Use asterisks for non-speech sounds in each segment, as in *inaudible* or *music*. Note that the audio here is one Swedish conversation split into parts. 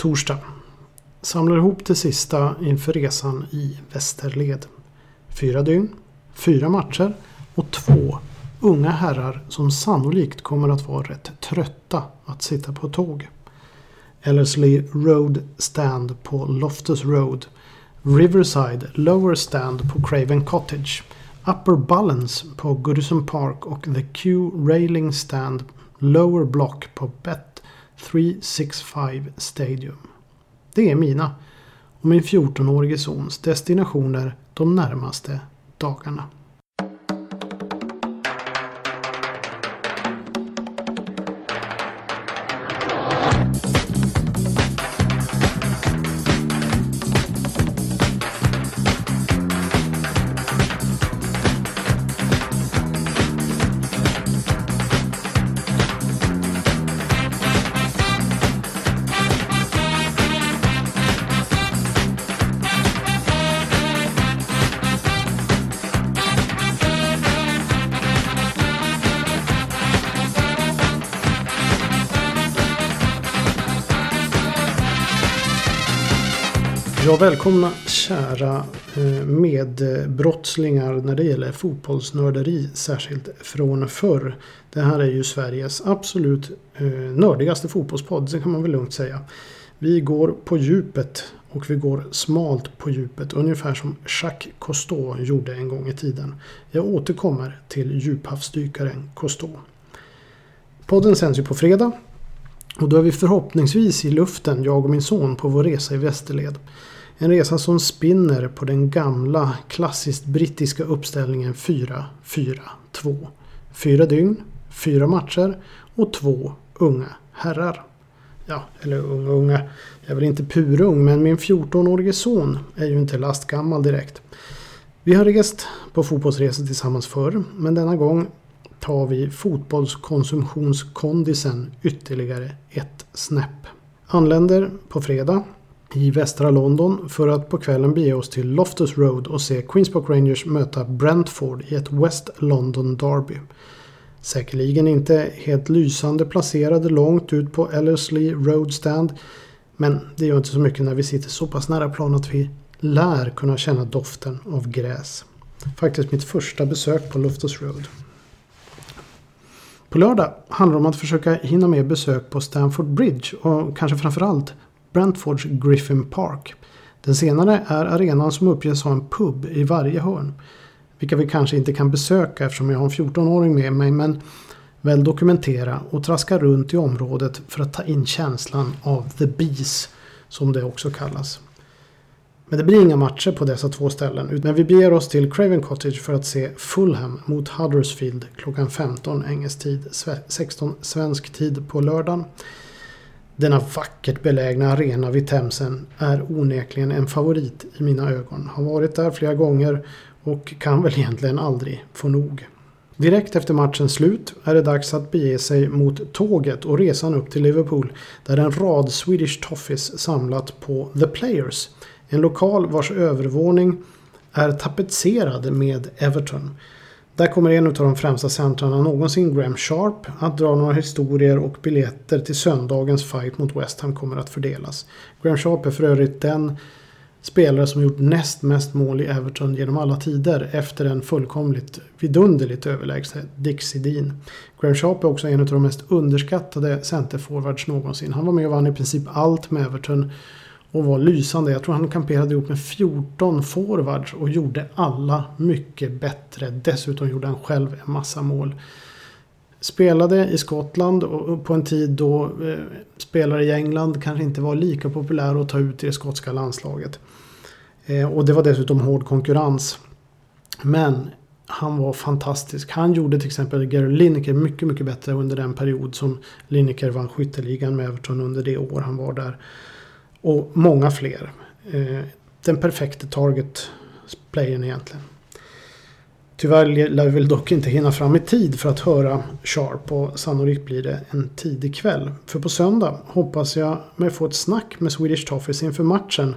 Torsdag. Samlar ihop det sista inför resan i västerled. Fyra dygn, fyra matcher och två unga herrar som sannolikt kommer att vara rätt trötta att sitta på tåg. Ellerslie Road Stand på Loftus Road. Riverside Lower Stand på Craven Cottage. Upper Balance på Goodison Park och The Q Railing Stand Lower Block på Bet 365 Stadium. Det är mina och min 14-årige sons destinationer de närmaste dagarna. Ja, välkomna kära eh, medbrottslingar när det gäller fotbollsnörderi. Särskilt från förr. Det här är ju Sveriges absolut eh, nördigaste fotbollspodd. Det kan man väl lugnt säga. Vi går på djupet och vi går smalt på djupet. Ungefär som Jacques Cousteau gjorde en gång i tiden. Jag återkommer till djuphavsdykaren Cousteau. Podden sänds ju på fredag. Och då är vi förhoppningsvis i luften, jag och min son, på vår resa i västerled. En resa som spinner på den gamla klassiskt brittiska uppställningen 4-4-2. Fyra dygn, fyra matcher och två unga herrar. Ja, eller unga unga. Jag är väl inte purung men min 14-årige son är ju inte lastgammal direkt. Vi har rest på fotbollsresor tillsammans förr men denna gång tar vi fotbollskonsumtionskondisen ytterligare ett snäpp. Anländer på fredag i västra London för att på kvällen bege oss till Loftus Road och se Queens Park Rangers möta Brentford i ett West London Derby. Säkerligen inte helt lysande placerade långt ut på Ellerslie Road Stand men det gör inte så mycket när vi sitter så pass nära plan att vi lär kunna känna doften av gräs. Faktiskt mitt första besök på Loftus Road. På lördag handlar det om att försöka hinna med besök på Stamford Bridge och kanske framförallt Brentfords Griffin Park. Den senare är arenan som uppges ha en pub i varje hörn. Vilka vi kanske inte kan besöka eftersom jag har en 14-åring med mig men väl dokumentera och traska runt i området för att ta in känslan av The Bees som det också kallas. Men det blir inga matcher på dessa två ställen utan vi beger oss till Craven Cottage för att se Fulham mot Huddersfield klockan 15 engelsk tid, 16 svensk tid på lördagen. Denna vackert belägna arena vid Themsen är onekligen en favorit i mina ögon. Har varit där flera gånger och kan väl egentligen aldrig få nog. Direkt efter matchens slut är det dags att bege sig mot tåget och resan upp till Liverpool där en rad Swedish Toffees samlat på The Players. En lokal vars övervåning är tapetserad med Everton. Där kommer en av de främsta centrarna någonsin, Graham Sharp, att dra några historier och biljetter till söndagens fight mot West Ham kommer att fördelas. Graham Sharp är för övrigt den spelare som gjort näst mest mål i Everton genom alla tider efter en fullkomligt vidunderligt överlägsen Dick Sedin. Graham Sharp är också en av de mest underskattade centerforwards någonsin. Han var med och vann i princip allt med Everton och var lysande. Jag tror han kamperade ihop med 14 forwards och gjorde alla mycket bättre. Dessutom gjorde han själv en massa mål. Spelade i Skottland och på en tid då eh, spelare i England kanske inte var lika populära att ta ut i det skotska landslaget. Eh, och det var dessutom hård konkurrens. Men han var fantastisk. Han gjorde till exempel Gary Lineker mycket, mycket bättre under den period som Lineker vann skytteligan med Everton under det år han var där. Och många fler. Eh, den perfekta target-playern egentligen. Tyvärr lär vi väl dock inte hinna fram i tid för att höra Sharp och sannolikt blir det en tidig kväll. För på söndag hoppas jag mig få ett snack med Swedish Toffees inför matchen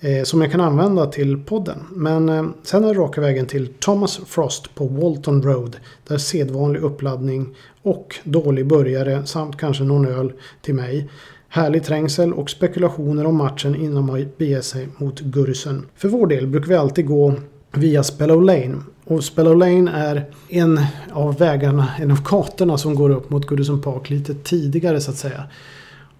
eh, som jag kan använda till podden. Men eh, sen är det raka vägen till Thomas Frost på Walton Road där sedvanlig uppladdning och dålig börjare samt kanske någon öl till mig Härlig trängsel och spekulationer om matchen innan man beger sig mot Gursen. För vår del brukar vi alltid gå via Spellow Lane. Och Spellow Lane är en av vägarna, en av gatorna som går upp mot Goodison Park lite tidigare så att säga.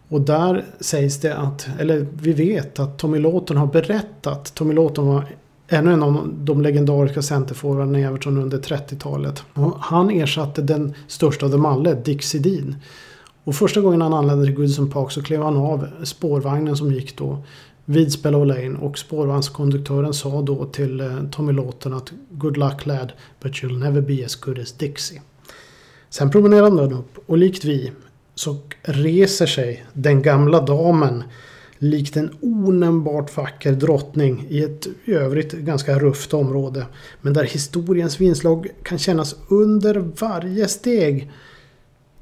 Och där sägs det att, eller vi vet att Tommy Lawton har berättat. Tommy Lawton var ännu en av de legendariska centerforwardarna i Everton under 30-talet. Och han ersatte den största av dem alla, Dick Sedin. Och första gången han anlände till Goodison Park så klev han av spårvagnen som gick då vid Spellow Lane och spårvagnskonduktören sa då till eh, Tommy Lawton att Good luck lad but you'll never be as good as Dixie. Sen promenerade han upp och likt vi så reser sig den gamla damen likt en onämnbart vacker drottning i ett i övrigt ganska rufft område. Men där historiens vinslag kan kännas under varje steg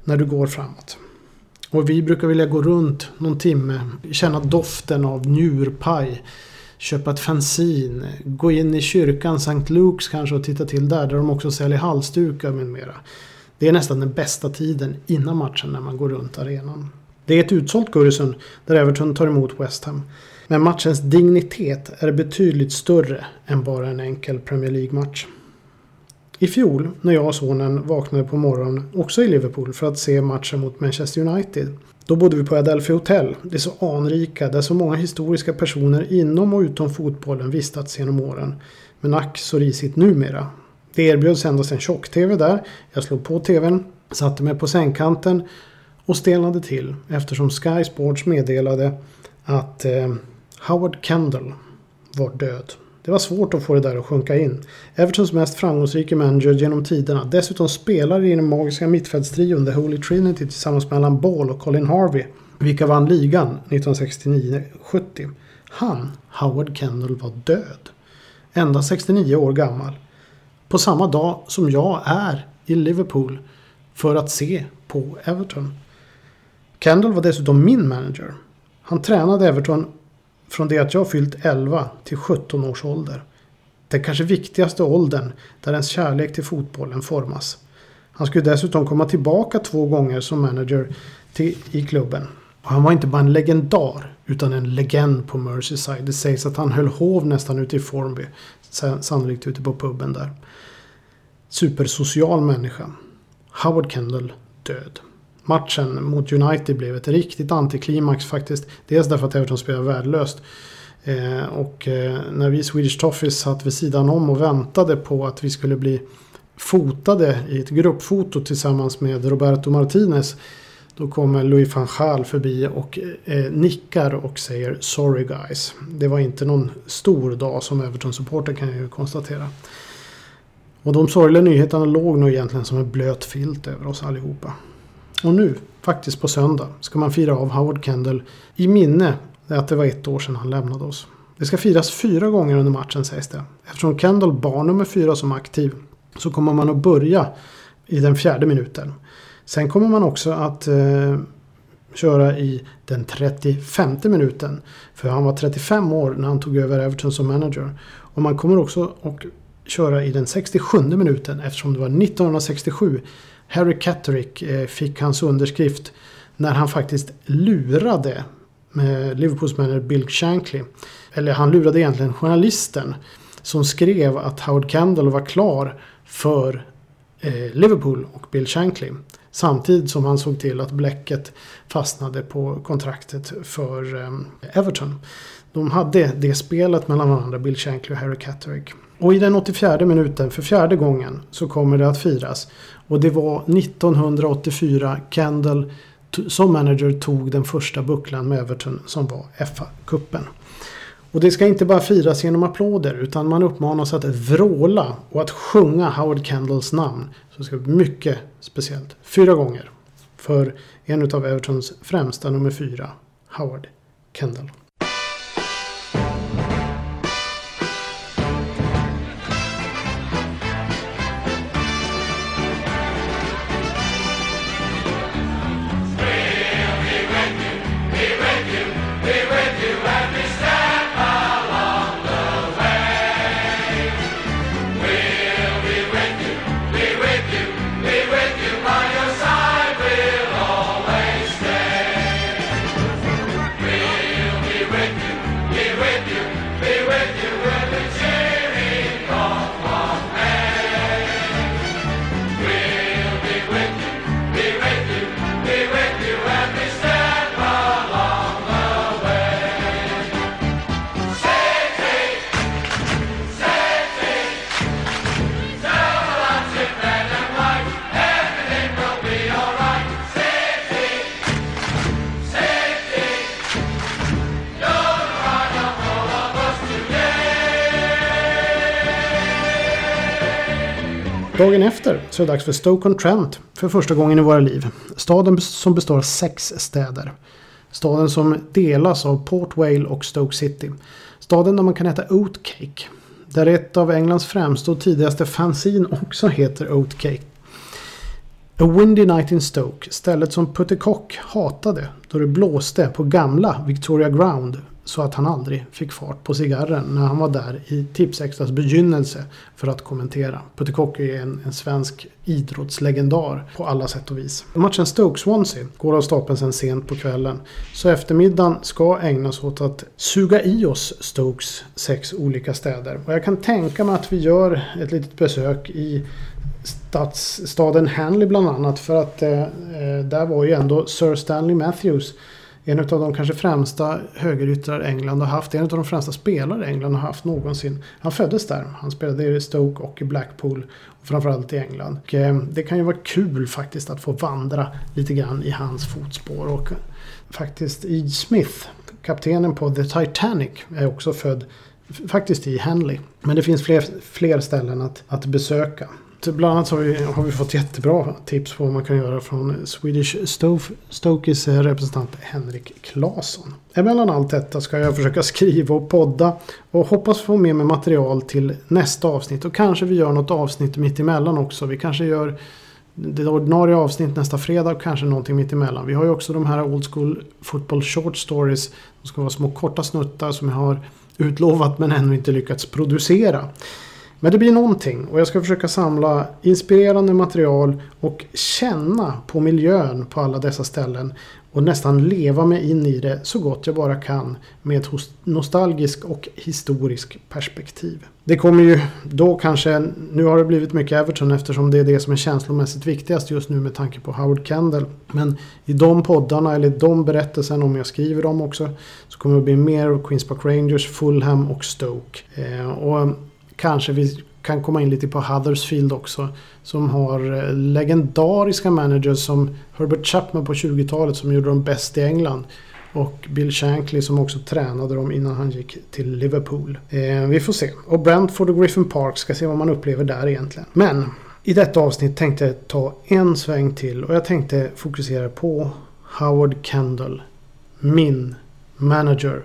när du går framåt. Och vi brukar vilja gå runt någon timme, känna doften av njurpaj, köpa ett fanzin, gå in i kyrkan St. Lukes kanske och titta till där, där de också säljer halsdukar med mera. Det är nästan den bästa tiden innan matchen när man går runt arenan. Det är ett utsålt Gurrisund där Everton tar emot West Ham. Men matchens dignitet är betydligt större än bara en enkel Premier League-match. I fjol, när jag och sonen vaknade på morgonen, också i Liverpool, för att se matchen mot Manchester United. Då bodde vi på Adelphi Hotel, det så anrika, där så många historiska personer inom och utom fotbollen vistats genom åren. Men ack så risigt numera. Det erbjöds endast en tjock-tv där. Jag slog på tvn, satte mig på sängkanten och stelnade till eftersom Sky Sports meddelade att eh, Howard Kendall var död. Det var svårt att få det där att sjunka in. Evertons mest framgångsrika manager genom tiderna. Dessutom spelare i den magiska mittfältstrion The Holy Trinity tillsammans med Alan Ball och Colin Harvey. Vilka vann ligan 1969-70. Han, Howard Kendall, var död. Endast 69 år gammal. På samma dag som jag är i Liverpool för att se på Everton. Kendall var dessutom min manager. Han tränade Everton från det att jag fyllt 11 till 17 års ålder. Den kanske viktigaste åldern där ens kärlek till fotbollen formas. Han skulle dessutom komma tillbaka två gånger som manager till, i klubben. Och han var inte bara en legendar utan en legend på Merseyside. Det sägs att han höll hov nästan ute i Formby. Sannolikt ute på puben där. Supersocial människa. Howard Kendall död matchen mot United blev ett riktigt antiklimax faktiskt. Dels därför att Everton spelade värdelöst. Eh, och eh, när vi Swedish Toffees satt vid sidan om och väntade på att vi skulle bli fotade i ett gruppfoto tillsammans med Roberto Martinez. Då kommer Louis van Gaal förbi och eh, nickar och säger “Sorry guys”. Det var inte någon stor dag som Everton-supporter kan jag ju konstatera. Och de sorgliga nyheterna låg nog egentligen som en blöt filt över oss allihopa. Och nu, faktiskt på söndag, ska man fira av Howard Kendall i minne att det var ett år sedan han lämnade oss. Det ska firas fyra gånger under matchen sägs det. Eftersom Kendall bar nummer fyra som aktiv så kommer man att börja i den fjärde minuten. Sen kommer man också att eh, köra i den 35 minuten. För han var 35 år när han tog över Everton som manager. Och man kommer också att köra i den 67 minuten eftersom det var 1967 Harry Catterick eh, fick hans underskrift när han faktiskt lurade eh, Liverpools manager Bill Shankly. Eller han lurade egentligen journalisten som skrev att Howard Kendall var klar för eh, Liverpool och Bill Shankly. Samtidigt som han såg till att bläcket fastnade på kontraktet för Everton. De hade det spelet mellan varandra, Bill Shankly och Harry Catterick. Och i den 84 minuten, för fjärde gången, så kommer det att firas. Och det var 1984 Kendall som manager tog den första bucklan med Everton som var FA-cupen. Och det ska inte bara firas genom applåder utan man uppmanas att vråla och att sjunga Howard Kendalls namn. Så det ska bli mycket speciellt. Fyra gånger. För en av Evertons främsta nummer fyra, Howard Kendall. Dagen efter så är det dags för Stoke-on-Trent för första gången i våra liv. Staden som består av sex städer. Staden som delas av Port Vale och Stoke City. Staden där man kan äta oatcake. Där ett av Englands främsta och tidigaste fanzine också heter Oatcake. A Windy Night in Stoke, stället som Putte Kock hatade då det blåste på gamla Victoria Ground så att han aldrig fick fart på cigarren när han var där i Tipsextras begynnelse för att kommentera. Putte Kock är en, en svensk idrottslegendar på alla sätt och vis. Matchen Stoke-Swansea går av stapeln sen sent på kvällen. Så eftermiddagen ska ägnas åt att suga i oss Stokes sex olika städer. Och jag kan tänka mig att vi gör ett litet besök i stadsstaden Hanley bland annat. För att eh, eh, där var ju ändå Sir Stanley Matthews en av de kanske främsta högeryttrar England har haft. En av de främsta spelare England har haft någonsin. Han föddes där. Han spelade i Stoke och i Blackpool. Och framförallt i England. Och, eh, det kan ju vara kul faktiskt att få vandra lite grann i hans fotspår. Och faktiskt E. Smith, kaptenen på The Titanic, är också född faktiskt i Henley. Men det finns fler, fler ställen att, att besöka. Bland annat har vi, har vi fått jättebra tips på vad man kan göra från Swedish Stokes representant Henrik Claesson. Emellan allt detta ska jag försöka *laughs* skriva och podda och hoppas få med mig material till nästa avsnitt. Och kanske vi gör något avsnitt mitt emellan också. Vi kanske gör det ordinarie avsnitt nästa fredag och kanske någonting mitt emellan. Vi har ju också de här Old School Football Short Stories. De ska vara små korta snuttar som jag har utlovat men ännu inte lyckats producera. Men det blir någonting och jag ska försöka samla inspirerande material och känna på miljön på alla dessa ställen och nästan leva mig in i det så gott jag bara kan med ett nostalgisk och historisk perspektiv. Det kommer ju då kanske, nu har det blivit mycket Everton eftersom det är det som är känslomässigt viktigast just nu med tanke på Howard Kendall. Men i de poddarna eller de berättelserna om jag skriver dem också så kommer det bli mer Queens Park Rangers, Fulham och Stoke. Eh, och kanske vi kan komma in lite på Huddersfield också. Som har eh, legendariska managers som Herbert Chapman på 20-talet som gjorde dem bäst i England. Och Bill Shankly som också tränade dem innan han gick till Liverpool. Eh, vi får se. Och Brentford och Griffin Park ska se vad man upplever där egentligen. Men i detta avsnitt tänkte jag ta en sväng till och jag tänkte fokusera på Howard Kendall. Min manager.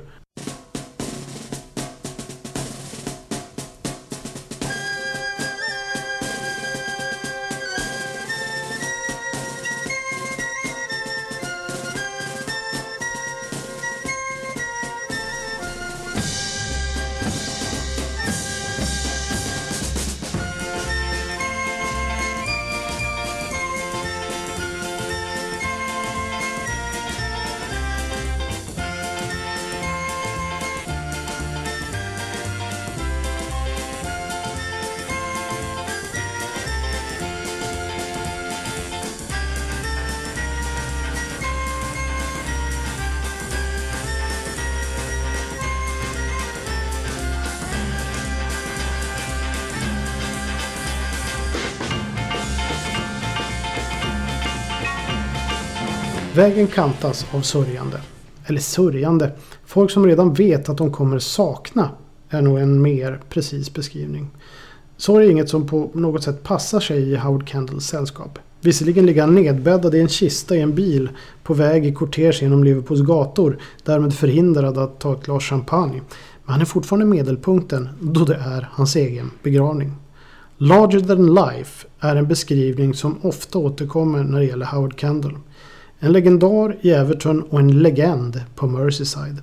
Vägen kantas av sörjande. Eller sörjande. Folk som redan vet att de kommer sakna är nog en mer precis beskrivning. Sorg är inget som på något sätt passar sig i Howard Kendalls sällskap. Visserligen ligger han nedbäddad i en kista i en bil på väg i kortege genom Liverpools gator, därmed förhindrad att ta ett glas champagne. Men han är fortfarande medelpunkten då det är hans egen begravning. Larger than life är en beskrivning som ofta återkommer när det gäller Howard Kendall. En legendar i Everton och en legend på Merseyside.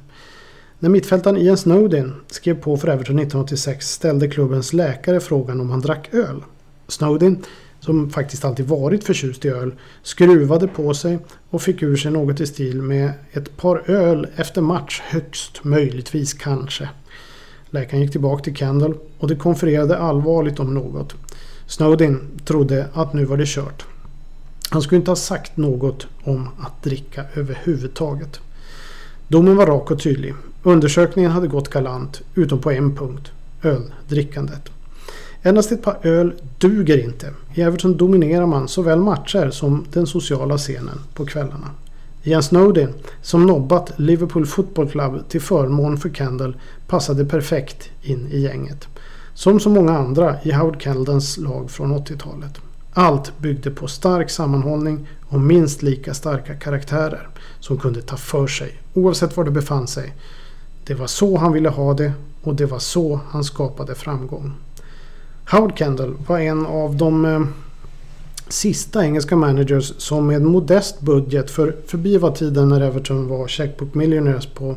När mittfältaren Ian Snowden skrev på för Everton 1986 ställde klubbens läkare frågan om han drack öl. Snowden, som faktiskt alltid varit förtjust i öl, skruvade på sig och fick ur sig något i stil med ett par öl efter match högst möjligtvis kanske. Läkaren gick tillbaka till Kendall och de konfererade allvarligt om något. Snowden trodde att nu var det kört. Han skulle inte ha sagt något om att dricka överhuvudtaget. Domen var rak och tydlig. Undersökningen hade gått galant, utom på en punkt. Öldrickandet. Endast ett par öl duger inte. I Everton dominerar man såväl matcher som den sociala scenen på kvällarna. Ian Snowden, som nobbat Liverpool Football Club till förmån för Kendall, passade perfekt in i gänget. Som så många andra i Howard Keldons lag från 80-talet. Allt byggde på stark sammanhållning och minst lika starka karaktärer som kunde ta för sig oavsett var de befann sig. Det var så han ville ha det och det var så han skapade framgång. Howard Kendall var en av de eh, sista engelska managers som med modest budget, för förbi var tiden när Everton var checkbook millionaires på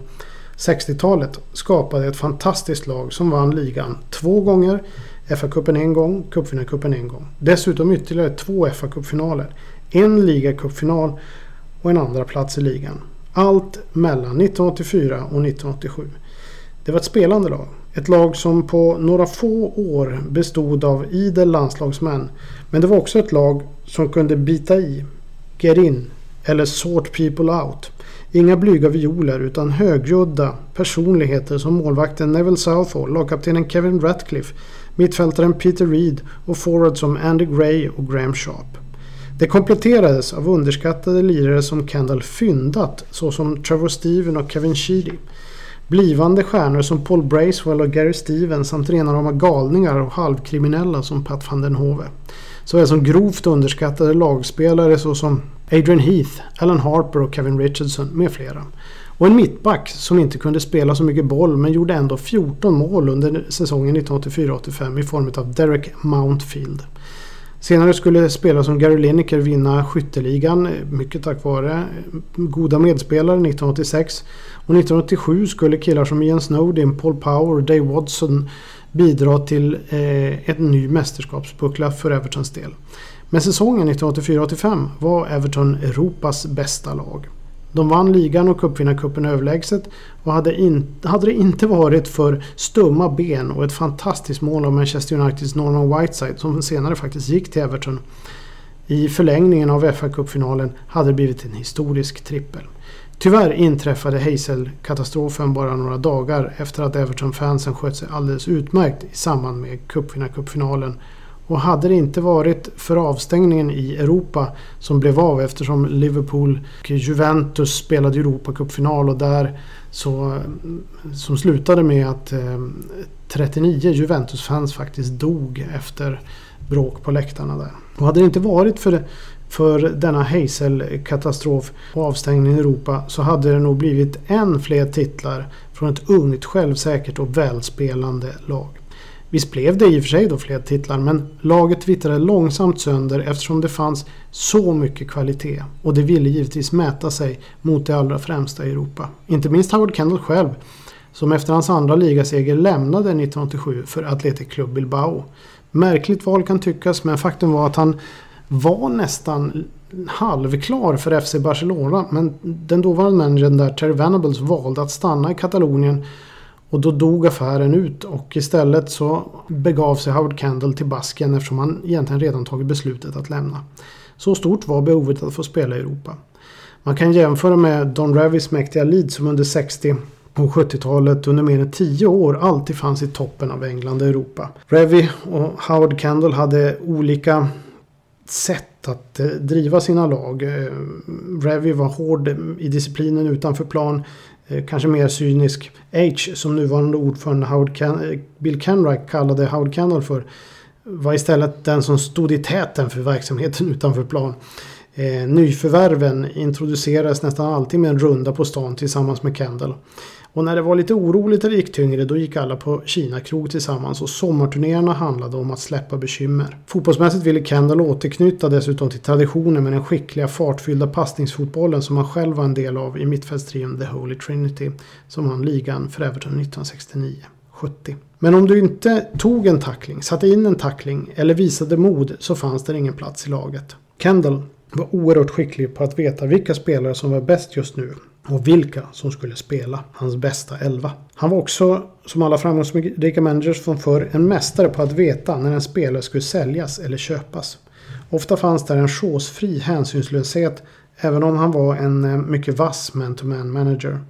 60-talet, skapade ett fantastiskt lag som vann ligan två gånger, FA-cupen en gång, cupvinnarcupen en gång. Dessutom ytterligare två FA-cupfinaler, en ligacupfinal och en andra plats i ligan. Allt mellan 1984 och 1987. Det var ett spelande lag. Ett lag som på några få år bestod av idel landslagsmän. Men det var också ett lag som kunde bita i, get in eller sort people out. Inga blyga violer utan högljudda personligheter som målvakten Neville Southall, lagkaptenen Kevin Ratcliffe, mittfältaren Peter Reed och forwards som Andy Gray och Graham Sharp. Det kompletterades av underskattade lirare som Kendall fyndat såsom Trevor Steven och Kevin Sheedy. Blivande stjärnor som Paul Bracewell och Gary Steven samt rena rama galningar och halvkriminella som Pat van den Hove. Såväl som grovt underskattade lagspelare såsom Adrian Heath, Alan Harper och Kevin Richardson med flera. Och en mittback som inte kunde spela så mycket boll men gjorde ändå 14 mål under säsongen 1984-85 i form av Derek Mountfield. Senare skulle spelare som Gary Lineker vinna skytteligan, mycket tack vare eh, goda medspelare 1986. Och 1987 skulle killar som Ian Snowden, Paul Power och Dave Watson bidra till eh, en ny mästerskapsbuckla för Evertons del. Men säsongen 1984-85 var Everton Europas bästa lag. De vann ligan och cupvinnarcupen överlägset och hade, in, hade det inte varit för stumma ben och ett fantastiskt mål av Manchester Uniteds Norman Whiteside som senare faktiskt gick till Everton i förlängningen av FA-cupfinalen hade det blivit en historisk trippel. Tyvärr inträffade Hazel-katastrofen bara några dagar efter att Everton-fansen skött sig alldeles utmärkt i samband med cupvinnarcupfinalen och hade det inte varit för avstängningen i Europa som blev av eftersom Liverpool och Juventus spelade Europacupfinal och där så, som slutade med att eh, 39 Juventus-fans faktiskt dog efter bråk på läktarna där. Och hade det inte varit för, för denna Hazel-katastrof och avstängningen i Europa så hade det nog blivit än fler titlar från ett ungt, självsäkert och välspelande lag. Visst blev det i och för sig då fler titlar men laget vittrade långsamt sönder eftersom det fanns så mycket kvalitet och det ville givetvis mäta sig mot det allra främsta i Europa. Inte minst Howard Kendall själv som efter hans andra ligaseger lämnade 1987 för Athletic Club Bilbao. Märkligt val kan tyckas men faktum var att han var nästan halvklar för FC Barcelona men den dåvarande managern där Terry Venables valde att stanna i Katalonien och då dog affären ut och istället så begav sig Howard Kendall till Baskien eftersom han egentligen redan tagit beslutet att lämna. Så stort var behovet att få spela i Europa. Man kan jämföra med Don Ravis mäktiga Leeds som under 60 och 70-talet under mer än 10 år alltid fanns i toppen av England och Europa. Revy och Howard Kendall hade olika sätt att eh, driva sina lag. Eh, Revy var hård i disciplinen utanför plan. Eh, kanske mer cynisk. H som nuvarande ordförande Howard Ken eh, Bill Kenright kallade Howard Kendall för var istället den som stod i täten för verksamheten *laughs* utanför plan. Eh, nyförvärven introducerades nästan alltid med en runda på stan tillsammans med Kendall. Och när det var lite oroligt eller gick tyngre då gick alla på Kina-krog tillsammans och sommarturnéerna handlade om att släppa bekymmer. Fotbollsmässigt ville Kendall återknyta dessutom till traditionen med den skickliga fartfyllda passningsfotbollen som han själv var en del av i mittfältstrion The Holy Trinity som vann ligan för Everton 1969-70. Men om du inte tog en tackling, satte in en tackling eller visade mod så fanns det ingen plats i laget. Kendall var oerhört skicklig på att veta vilka spelare som var bäst just nu och vilka som skulle spela hans bästa elva. Han var också, som alla framgångsrika managers från förr, en mästare på att veta när en spelare skulle säljas eller köpas. Ofta fanns där en chosefri hänsynslöshet även om han var en eh, mycket vass man-to-man manager.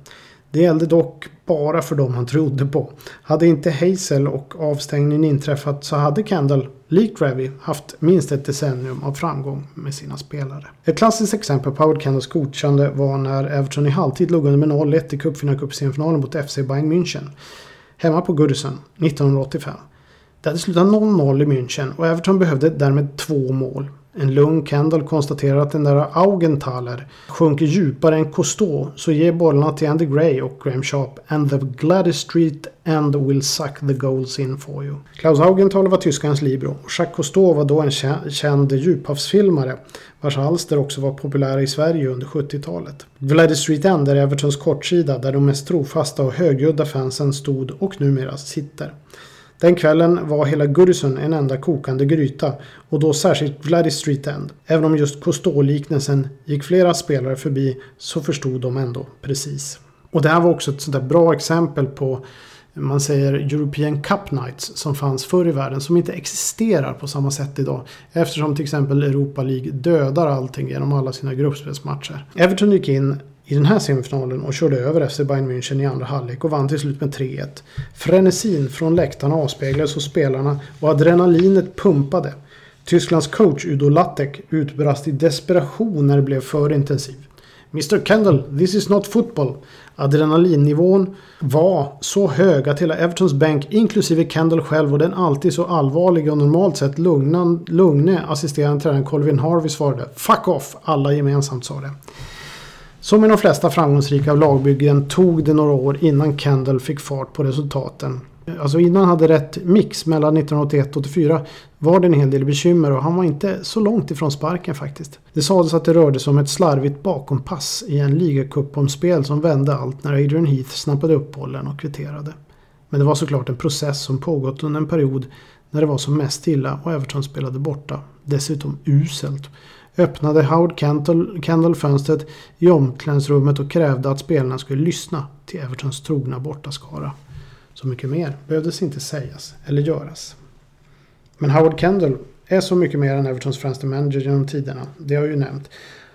Det gällde dock bara för dem han trodde på. Hade inte Hazel och avstängningen inträffat så hade Kendall, likt Revy, haft minst ett decennium av framgång med sina spelare. Ett klassiskt exempel på Howard Kendalls godkände var när Everton i halvtid låg under med 0-1 i cupvinnarcupsemifinalen mot FC Bayern München. Hemma på Goodison 1985. Det hade slutat 0-0 i München och Everton behövde därmed två mål. En lugn Kendall konstaterar att den där Augenthaler sjunker djupare än Cousteau så ger bollarna till Andy Gray och Graham Sharp and the Gladys Street end will suck the goals in for you. Klaus Augenthaler var tyskarens libero och Jacques Cousteau var då en känd djuphavsfilmare vars alster också var populära i Sverige under 70-talet. Gladys Street End är Evertons kortsida där de mest trofasta och högljudda fansen stod och numera sitter. Den kvällen var hela Goodison en enda kokande gryta och då särskilt Gladys Street End. Även om just Cousteau-liknelsen gick flera spelare förbi så förstod de ändå precis. Och det här var också ett sånt där bra exempel på man säger European Cup Nights som fanns förr i världen som inte existerar på samma sätt idag. Eftersom till exempel Europa League dödar allting genom alla sina gruppspelsmatcher. Everton gick in i den här semifinalen och körde över FC Bayern München i andra halvlek och vann till slut med 3-1. Frenesin från läktarna avspeglades hos spelarna och adrenalinet pumpade. Tysklands coach Udo Lattek utbrast i desperation när det blev för intensivt. Mr Kendall, this is not football. Adrenalinnivån var så hög att hela Evertons bänk, inklusive Kendall själv och den alltid så allvarliga och normalt sett lugna, lugne assisterande tränaren Colvin Harvey svarade Fuck off! Alla gemensamt sa det. Som i de flesta framgångsrika lagbyggen tog det några år innan Kendall fick fart på resultaten. Alltså innan han hade rätt mix mellan 1981 och 84 var det en hel del bekymmer och han var inte så långt ifrån sparken faktiskt. Det sades att det rörde sig om ett slarvigt bakompass i en ligacupomspel som vände allt när Adrian Heath snappade upp bollen och kvitterade. Men det var såklart en process som pågått under en period när det var som mest illa och Everton spelade borta. Dessutom uselt öppnade Howard Kendall, fönstret i omklädningsrummet och krävde att spelarna skulle lyssna till Evertons trogna bortaskara. Så mycket mer behövdes inte sägas eller göras. Men Howard Kendall är så mycket mer än Evertons främste manager genom tiderna. Det har jag ju nämnt.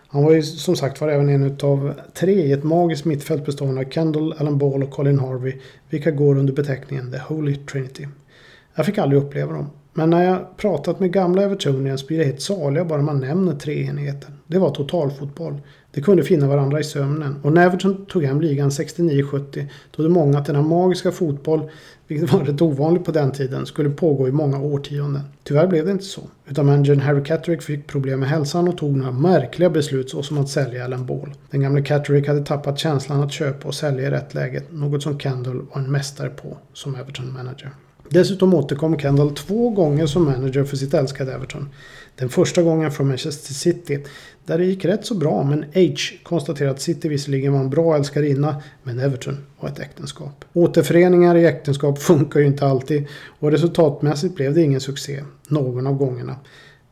Han var ju som sagt var även en av tre i ett magiskt mittfält bestående av Kendall, Alan Ball och Colin Harvey. Vilka går under beteckningen The Holy Trinity. Jag fick aldrig uppleva dem. Men när jag pratat med gamla Evertonians blir det helt saliga bara man nämner treenigheten. Det var totalfotboll. De kunde finna varandra i sömnen. Och när Everton tog hem ligan 69-70 trodde många att denna magiska fotboll, vilket var rätt ovanligt på den tiden, skulle pågå i många årtionden. Tyvärr blev det inte så. Utan managern Harry Catterick fick problem med hälsan och tog några märkliga beslut såsom att sälja Alan Ball. Den gamle Catterick hade tappat känslan att köpa och sälja i rätt läge. Något som Kendall var en mästare på som Everton-manager. Dessutom återkom Kendall två gånger som manager för sitt älskade Everton. Den första gången från Manchester City, där det gick rätt så bra men H konstaterade att City visserligen var en bra älskarinna, men Everton var ett äktenskap. Återföreningar i äktenskap *laughs* funkar ju inte alltid och resultatmässigt blev det ingen succé någon av gångerna.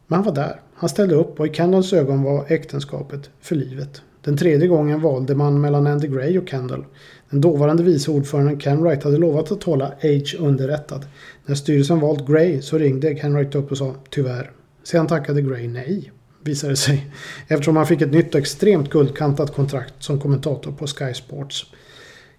Men han var där, han ställde upp och i Kendalls ögon var äktenskapet för livet. Den tredje gången valde man mellan Andy Gray och Kendall. Den dåvarande vice ordföranden Ken Wright hade lovat att hålla H underrättad. När styrelsen valt Gray så ringde Ken Wright upp och sa tyvärr. Sedan tackade Gray nej, visade det sig. Eftersom han fick ett nytt och extremt guldkantat kontrakt som kommentator på Sky Sports.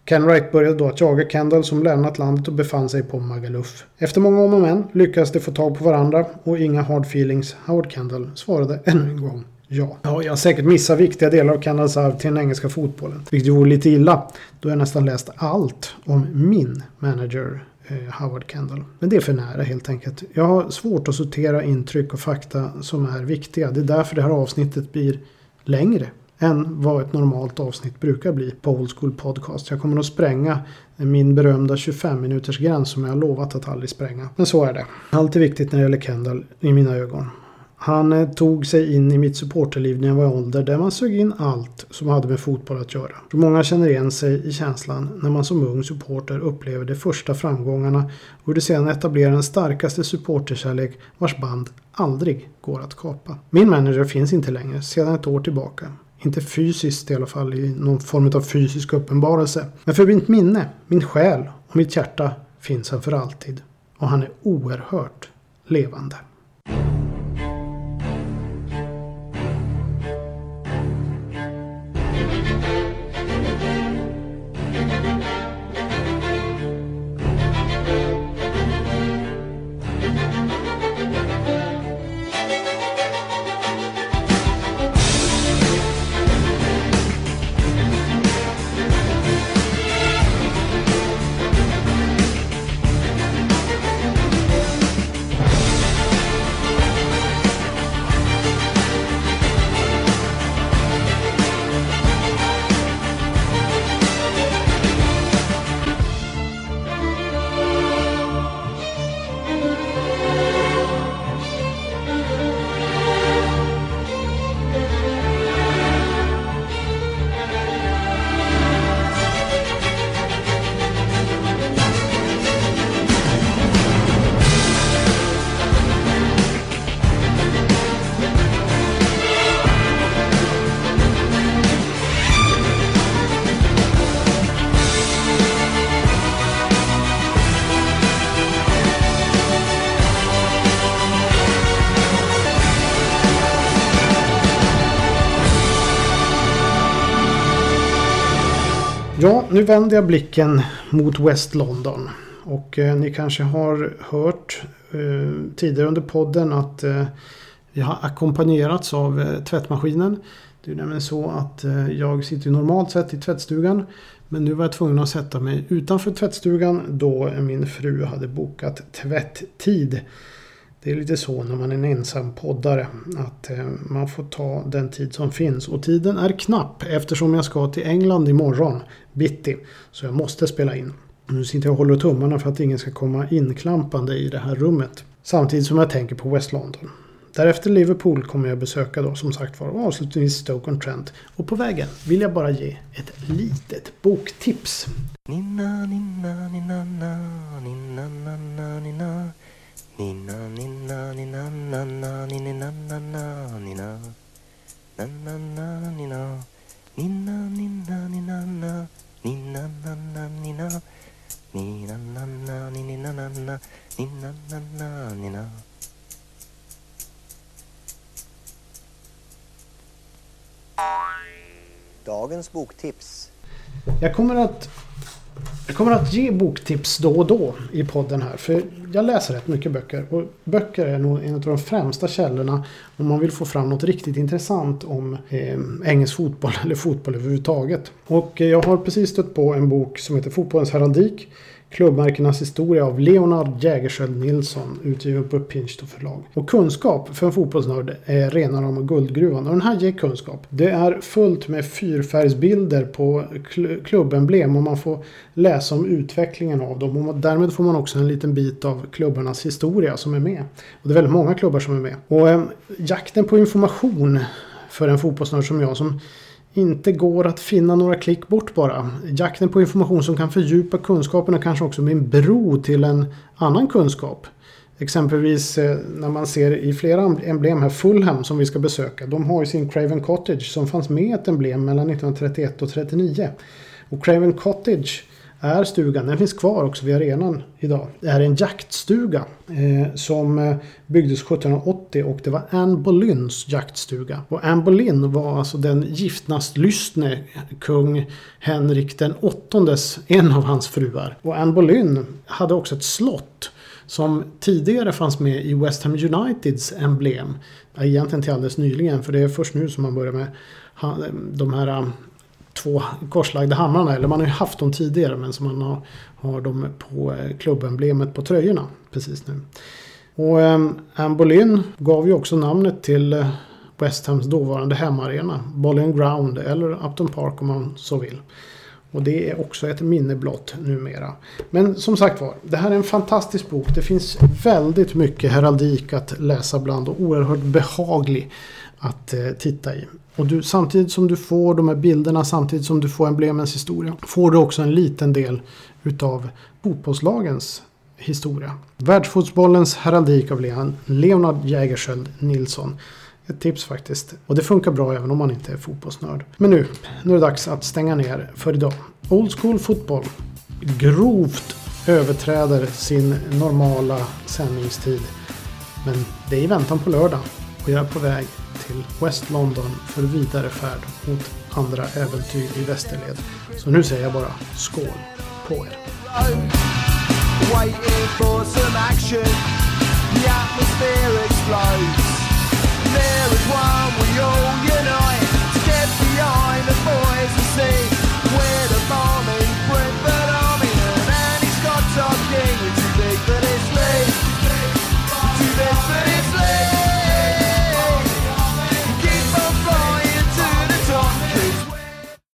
Ken Wright började då att jaga Kendall som lämnat landet och befann sig på Magaluf. Efter många om och men lyckades de få tag på varandra och inga hard feelings. Howard Kendall svarade ännu en gång Ja. ja, jag har säkert missat viktiga delar av Kanadas arv till den engelska fotbollen. Vilket vore lite illa. Då har jag nästan läst allt om min manager eh, Howard Kendall. Men det är för nära helt enkelt. Jag har svårt att sortera intryck och fakta som är viktiga. Det är därför det här avsnittet blir längre än vad ett normalt avsnitt brukar bli på Old School Podcast. Jag kommer att spränga min berömda 25 minuters gräns som jag har lovat att aldrig spränga. Men så är det. Allt är viktigt när det gäller Kendall i mina ögon. Han eh, tog sig in i mitt supporterliv när jag var i ålder där man sög in allt som hade med fotboll att göra. För många känner igen sig i känslan när man som ung supporter upplever de första framgångarna och hur det sedan etablerar den starkaste supporterkärlek vars band aldrig går att kapa. Min manager finns inte längre sedan ett år tillbaka. Inte fysiskt i alla fall, i någon form av fysisk uppenbarelse. Men för mitt minne, min själ och mitt hjärta finns han för alltid. Och han är oerhört levande. Nu vänder jag blicken mot West London. Och eh, ni kanske har hört eh, tidigare under podden att eh, vi har ackompanjerats av eh, tvättmaskinen. Det är nämligen så att eh, jag sitter normalt sett i tvättstugan. Men nu var jag tvungen att sätta mig utanför tvättstugan då min fru hade bokat tvätttid. Det är lite så när man är en ensam poddare att eh, man får ta den tid som finns. Och tiden är knapp eftersom jag ska till England imorgon bitti. Så jag måste spela in. Nu sitter jag och håller tummarna för att ingen ska komma inklampande i det här rummet. Samtidigt som jag tänker på West London. Därefter Liverpool kommer jag besöka då som sagt var och avslutningsvis Stoke-on-Trent. Och på vägen vill jag bara ge ett litet boktips. Nina, nina, nina, nina, nina, nina, nina. Nina, nina, nina, nina, nina, nina, nina. Na, na, na, nina. Nina, nina, nina, na. Nina, na, na, nina. Nina, na, na, nina, na, na. Nina, na, na, nina. Dagens boktips. Jag kommer att jag kommer att ge boktips då och då i podden här. För jag läser rätt mycket böcker. Och böcker är nog en av de främsta källorna om man vill få fram något riktigt intressant om eh, engelsk fotboll *laughs* eller fotboll överhuvudtaget. Och eh, jag har precis stött på en bok som heter Fotbollens heraldik. Klubbmärkenas historia av Leonard Jägerskiöld Nilsson utgiven på Pinchto förlag. Och kunskap för en fotbollsnörd är rena rama guldgruvan. Och den här ger kunskap. Det är fullt med fyrfärgsbilder på klubbemblem och man får läsa om utvecklingen av dem. Och därmed får man också en liten bit av klubbarnas historia som är med. Och det är väldigt många klubbar som är med. Och eh, jakten på information för en fotbollsnörd som jag som inte går att finna några klick bort bara. Jakten på information som kan fördjupa kunskapen och kanske också bli en bro till en annan kunskap. Exempelvis eh, när man ser i flera emblem här, Fulham som vi ska besöka. De har ju sin Craven Cottage som fanns med ett emblem mellan 1931 och 1939. Och Craven Cottage är stugan. Den finns kvar också vid arenan idag. Det här är en jaktstuga eh, som eh, byggdes 1780 och det var Anne Boleyns jaktstuga. Och Anne Boleyn var alltså den giftnastlystne kung Henrik den åttondes, en av hans fruar. Och Anne Boleyn hade också ett slott som tidigare fanns med i West Ham Uniteds emblem. Egentligen till alldeles nyligen för det är först nu som man börjar med de här två korslagda hamrarna. Eller man har ju haft dem tidigare men som man har, har dem på eh, klubbemblemet på tröjorna precis nu. Och ehm, Anne Boleyn gav ju också namnet till eh, West Hams dåvarande hemmaarena. Boleyn Ground eller Upton Park om man så vill. Och det är också ett minne blott numera. Men som sagt var, det här är en fantastisk bok. Det finns väldigt mycket heraldik att läsa bland och oerhört behaglig att eh, titta i. Och du, samtidigt som du får de här bilderna, samtidigt som du får emblemens historia, får du också en liten del utav fotbollslagens historia. Världsfotbollens heraldik av Leonard Jägerskiöld Nilsson. Ett tips faktiskt. Och det funkar bra även om man inte är fotbollsnörd. Men nu, nu är det dags att stänga ner för idag. Old School Fotboll grovt överträder sin normala sändningstid. Men det är i väntan på lördag och jag är på väg till West London för vidare färd mot andra äventyr i västerled. Så nu säger jag bara skål på er! There is one we all unite get behind the boys and sing.